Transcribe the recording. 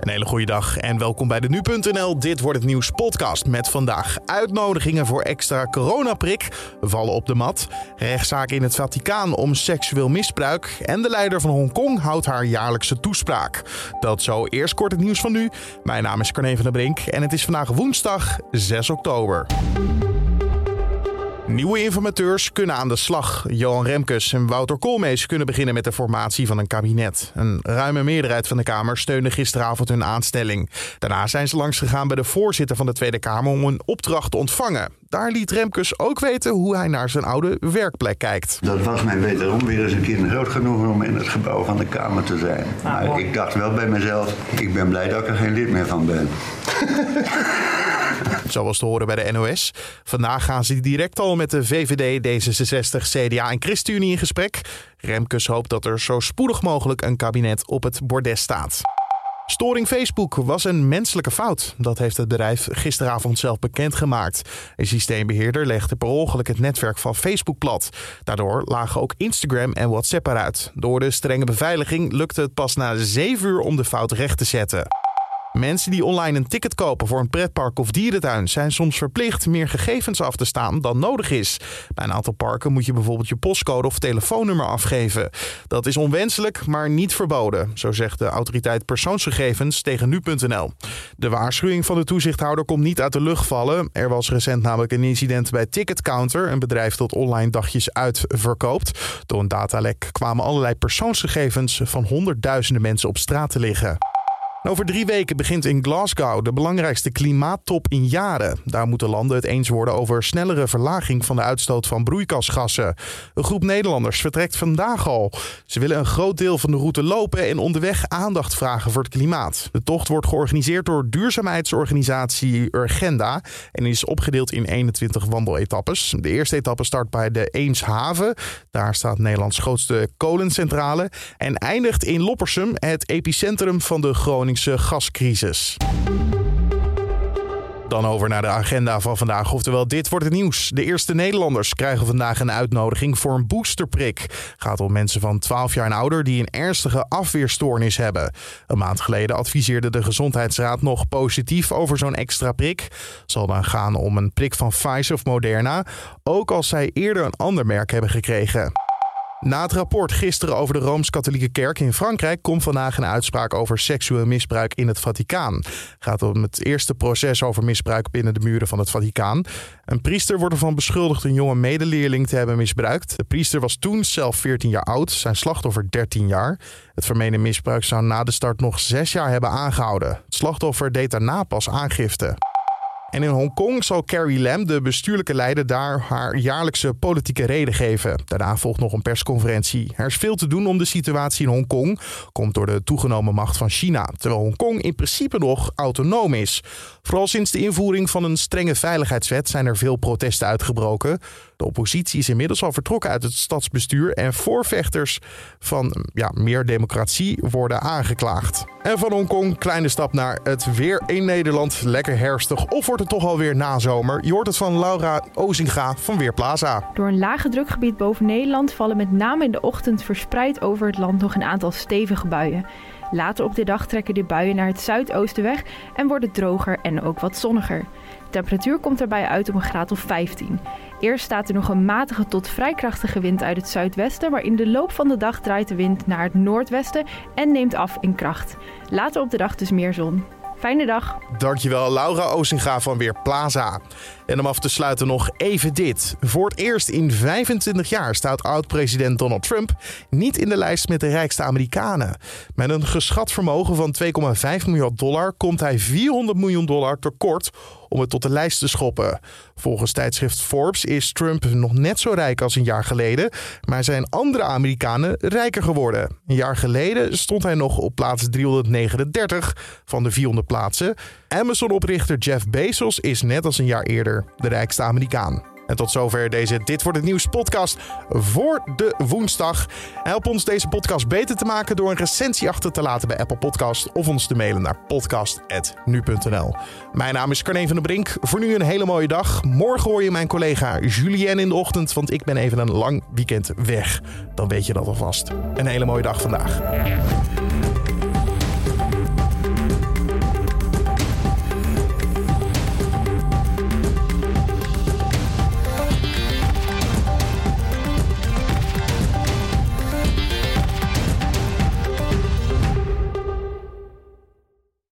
Een hele goede dag en welkom bij de Nu.nl Dit wordt het nieuws podcast met vandaag uitnodigingen voor extra coronaprik vallen op de mat, rechtszaak in het Vaticaan om seksueel misbruik en de leider van Hongkong houdt haar jaarlijkse toespraak. Dat zo eerst kort het nieuws van nu. Mijn naam is Carne van der Brink en het is vandaag woensdag 6 oktober. Nieuwe informateurs kunnen aan de slag. Johan Remkes en Wouter Koolmees kunnen beginnen met de formatie van een kabinet. Een ruime meerderheid van de Kamer steunde gisteravond hun aanstelling. Daarna zijn ze langsgegaan bij de voorzitter van de Tweede Kamer om een opdracht te ontvangen. Daar liet Remkes ook weten hoe hij naar zijn oude werkplek kijkt. Dat was mij wederom weer eens een keer groot genoeg om in het gebouw van de Kamer te zijn. Maar ik dacht wel bij mezelf, ik ben blij dat ik er geen lid meer van ben. Zoals te horen bij de NOS. Vandaag gaan ze direct al met de VVD, D66, CDA en ChristenUnie in gesprek. Remkes hoopt dat er zo spoedig mogelijk een kabinet op het bordes staat. Storing Facebook was een menselijke fout. Dat heeft het bedrijf gisteravond zelf bekendgemaakt. Een systeembeheerder legde per ongeluk het netwerk van Facebook plat. Daardoor lagen ook Instagram en WhatsApp eruit. Door de strenge beveiliging lukte het pas na 7 uur om de fout recht te zetten. Mensen die online een ticket kopen voor een pretpark of dierentuin zijn soms verplicht meer gegevens af te staan dan nodig is. Bij een aantal parken moet je bijvoorbeeld je postcode of telefoonnummer afgeven. Dat is onwenselijk, maar niet verboden, zo zegt de autoriteit persoonsgegevens tegen nu.nl. De waarschuwing van de toezichthouder komt niet uit de lucht vallen. Er was recent namelijk een incident bij Ticketcounter, een bedrijf dat online dagjes uitverkoopt. Door een datalek kwamen allerlei persoonsgegevens van honderdduizenden mensen op straat te liggen. Over drie weken begint in Glasgow de belangrijkste klimaattop in jaren. Daar moeten landen het eens worden over snellere verlaging van de uitstoot van broeikasgassen. Een groep Nederlanders vertrekt vandaag al. Ze willen een groot deel van de route lopen en onderweg aandacht vragen voor het klimaat. De tocht wordt georganiseerd door duurzaamheidsorganisatie Urgenda en is opgedeeld in 21 wandeletappes. De eerste etappe start bij de Eemshaven. Daar staat Nederlands grootste kolencentrale. En eindigt in Loppersum, het epicentrum van de Groningen gascrisis. Dan over naar de agenda van vandaag. Oftewel, dit wordt het nieuws. De eerste Nederlanders krijgen vandaag een uitnodiging voor een boosterprik. Gaat om mensen van 12 jaar en ouder die een ernstige afweerstoornis hebben. Een maand geleden adviseerde de Gezondheidsraad nog positief over zo'n extra prik. Zal dan gaan om een prik van Pfizer of Moderna, ook als zij eerder een ander merk hebben gekregen. Na het rapport gisteren over de Rooms-Katholieke Kerk in Frankrijk komt vandaag een uitspraak over seksueel misbruik in het Vaticaan. Het gaat om het eerste proces over misbruik binnen de muren van het Vaticaan. Een priester wordt ervan beschuldigd een jonge medeleerling te hebben misbruikt. De priester was toen zelf 14 jaar oud, zijn slachtoffer 13 jaar. Het vermeende misbruik zou na de start nog zes jaar hebben aangehouden. Het slachtoffer deed daarna pas aangifte. En in Hongkong zal Carrie Lam, de bestuurlijke leider, daar haar jaarlijkse politieke reden geven. Daarna volgt nog een persconferentie. Er is veel te doen om de situatie in Hongkong. Komt door de toegenomen macht van China. Terwijl Hongkong in principe nog autonoom is. Vooral sinds de invoering van een strenge veiligheidswet zijn er veel protesten uitgebroken. De oppositie is inmiddels al vertrokken uit het stadsbestuur en voorvechters van ja, meer democratie worden aangeklaagd. En van Hongkong, kleine stap naar het weer in Nederland. Lekker herfstig of wordt het toch alweer nazomer? Je hoort het van Laura Ozinga van Weerplaza. Door een lage drukgebied boven Nederland vallen met name in de ochtend verspreid over het land nog een aantal stevige buien. Later op de dag trekken de buien naar het zuidoosten weg en worden droger en ook wat zonniger. De temperatuur komt daarbij uit op een graad of 15. Eerst staat er nog een matige tot vrij krachtige wind uit het zuidwesten, maar in de loop van de dag draait de wind naar het noordwesten en neemt af in kracht. Later op de dag dus meer zon. Fijne dag. Dankjewel Laura Ozinga van Weerplaza. En om af te sluiten nog even dit. Voor het eerst in 25 jaar staat oud-president Donald Trump niet in de lijst met de rijkste Amerikanen. Met een geschat vermogen van 2,5 miljard dollar komt hij 400 miljoen dollar tekort om het tot de lijst te schoppen. Volgens tijdschrift Forbes is Trump nog net zo rijk als een jaar geleden, maar zijn andere Amerikanen rijker geworden. Een jaar geleden stond hij nog op plaats 339 van de 400 plaatsen. Amazon-oprichter Jeff Bezos is net als een jaar eerder de rijkste Amerikaan. En tot zover deze Dit wordt het nieuws podcast voor de woensdag. Help ons deze podcast beter te maken door een recensie achter te laten bij Apple Podcast of ons te mailen naar podcast@nu.nl. Mijn naam is Carne van der Brink. Voor nu een hele mooie dag. Morgen hoor je mijn collega Julien in de ochtend, want ik ben even een lang weekend weg. Dan weet je dat alvast. Een hele mooie dag vandaag.